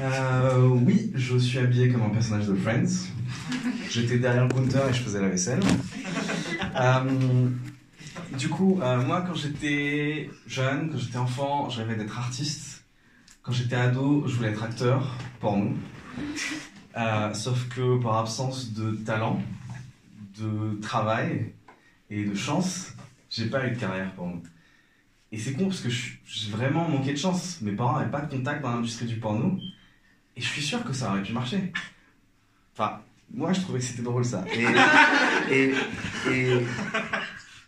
Euh, oui, je suis habillé comme un personnage de Friends. J'étais derrière le counter et je faisais la vaisselle. Euh, du coup, euh, moi, quand j'étais jeune, quand j'étais enfant, je rêvais d'être artiste. Quand j'étais ado, je voulais être acteur, porno. Euh, sauf que par absence de talent, de travail et de chance, j'ai pas eu de carrière porno. Et c'est con parce que j'ai vraiment manqué de chance. Mes parents n'avaient pas de contact dans l'industrie du porno. Et je suis sûr que ça aurait pu marcher. Enfin, moi je trouvais que c'était drôle ça.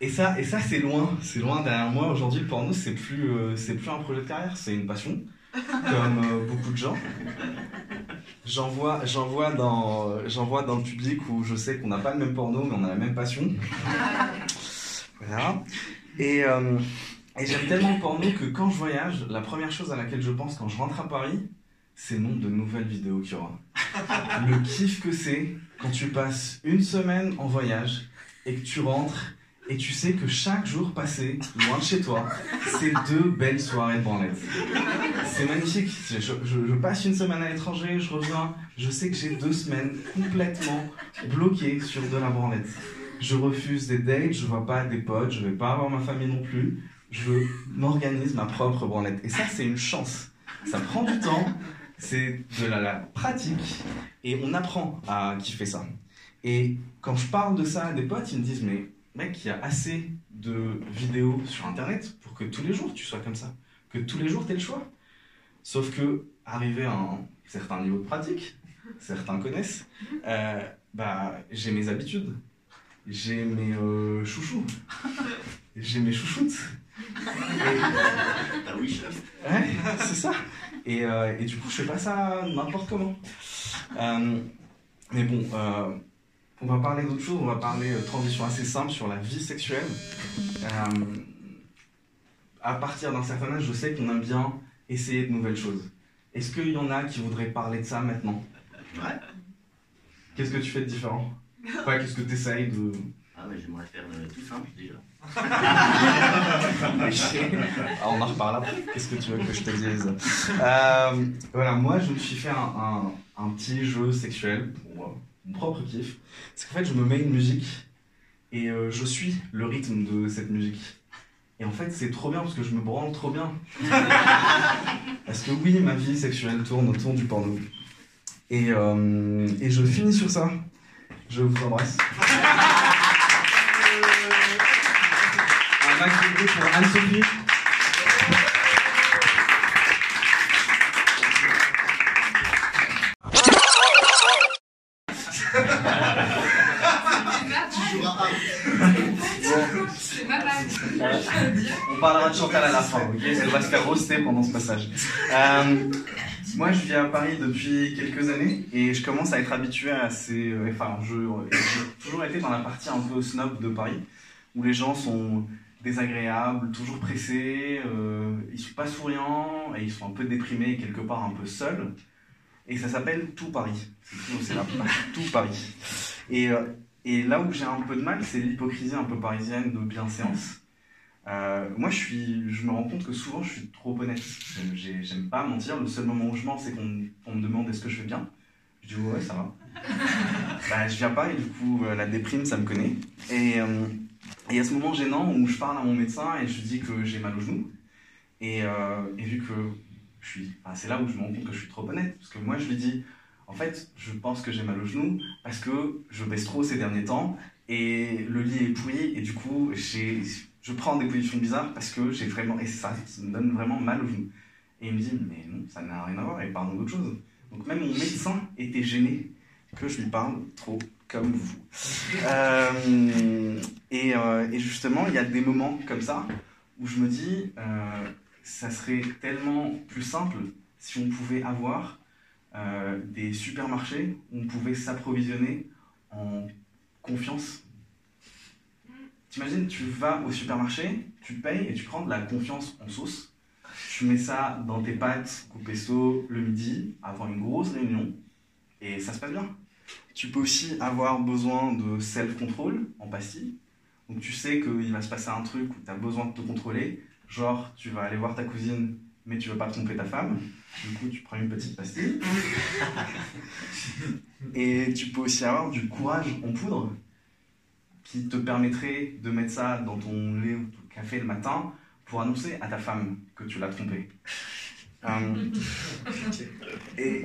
Et, ça, c'est loin. C'est loin derrière moi. Aujourd'hui, le porno, c'est plus, euh, plus un projet de carrière, c'est une passion. Comme euh, beaucoup de gens. J'en vois, dans, dans le public où je sais qu'on n'a pas le même porno, mais on a la même passion. Voilà. Euh, et j'aime tellement le porno que quand je voyage, la première chose à laquelle je pense quand je rentre à Paris, c'est le nombre de nouvelles vidéos qu'il y aura. Le kiff que c'est quand tu passes une semaine en voyage et que tu rentres et tu sais que chaque jour passé loin de chez toi, c'est deux belles soirées de branlette. C'est magnifique. Je, passe une semaine à l'étranger, je reviens, je sais que j'ai deux semaines complètement bloquées sur de la branlette. Je refuse des dates, je vois pas des potes, je vais pas avoir ma famille non plus. Je m'organise ma propre branlette. Et ça, c'est une chance. Ça prend du temps, c'est de la, la pratique, et on apprend à kiffer ça. Et quand je parle de ça à des potes, ils me disent Mais mec, il y a assez de vidéos sur internet pour que tous les jours tu sois comme ça, que tous les jours tu aies le choix. Sauf que, arrivé à un certain niveau de pratique, certains connaissent, euh, bah, j'ai mes habitudes, j'ai mes euh, chouchous, j'ai mes chouchoutes. Bah oui, chef. Ouais, c'est ça. Et, euh, et du coup, je fais pas ça n'importe comment. Euh, mais bon, euh, on va parler d'autre chose. On va parler transition assez simple sur la vie sexuelle. À partir d'un certain âge, je sais qu'on aime bien essayer de nouvelles choses. Est-ce qu'il y en a qui voudraient parler de ça maintenant? Ouais. Qu'est-ce que tu fais de différent? Ouais, qu'est-ce que tu essayes de. Ah, mais j'aimerais faire euh, tout simple déjà. Ah, on en reparle après. Qu'est-ce que tu veux que je te dise? Euh, Voilà, moi je me suis fait un, un- un petit jeu sexuel pour mon propre kiff. C'est qu'en fait, je me mets une musique et euh, je suis le rythme de cette musique. Et en fait, c'est trop bien parce que je me branle trop bien. parce que oui, ma vie sexuelle tourne autour du porno. Et, euh, et je finis sur ça. Je vous embrasse. Dire. On parlera de Chantal à la fin, ok Elle va se faire pendant ce passage. Euh, moi, je vis à Paris depuis quelques années et je commence à être habitué à ces. euh, Enfin, je- j'ai toujours été dans la partie un peu snob de Paris où les gens sont désagréables, toujours pressés, euh, ils sont pas souriants et ils sont un peu déprimés, quelque part un peu seuls. Et ça s'appelle Tout Paris. C'est tout- Paris. Et, euh, et là où j'ai un peu de mal, c'est l'hypocrisie un peu parisienne de bienséance. Euh, moi, je, suis, je me rends compte que souvent, je suis trop honnête. J'aime- j'ai- J'aime pas mentir. Le seul moment où je mens, c'est qu'on on me demande est-ce que je vais bien? Je dis ouais, ça va. bah, je viens pas et du coup, euh, la déprime, ça me connaît. Et euh, et il y a ce moment gênant où je parle à mon médecin et je dis que j'ai mal au genou. Et, euh, vu que je suis. c'est là où je me rends compte que je suis trop honnête. Parce que moi, je lui dis en fait, je pense que j'ai mal au genou parce que je baisse trop ces derniers temps et le lit est pourri et du coup, je prends des positions bizarres parce que j'ai vraiment. Et ça, ça me donne vraiment mal au genou. Et il me dit, mais non, ça n'a rien à voir, et parlons d'autre chose. Donc même mon médecin était gêné que je lui parle trop comme vous. Euh, et, euh, et justement, il y a des moments comme ça où je me dis, euh, ça serait tellement plus simple si on pouvait avoir des supermarchés où on pouvait s'approvisionner en confiance. T'imagines, tu vas au supermarché, tu payes et tu prends de la confiance en sauce. Tu mets ça dans tes pâtes au pesto le midi avant une grosse réunion et ça se passe bien. Tu peux aussi avoir besoin de self-control en pastille. Donc tu sais qu'il va se passer un truc où tu as besoin de te contrôler. Genre, tu vas aller voir ta cousine mais tu veux pas tromper ta femme. Du coup, tu prends une petite pastille. Et tu peux aussi avoir du courage en poudre qui te permettrait de mettre ça dans ton lait ou ton café le matin pour annoncer à ta femme que tu l'as trompée. Euh, et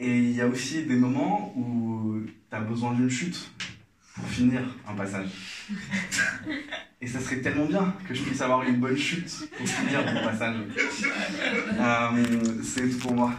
et il y a aussi des moments où tu as besoin d'une chute pour finir un passage. Et ça serait tellement bien que je puisse avoir une bonne chute pour finir mon passage. Euh, C'est tout pour moi.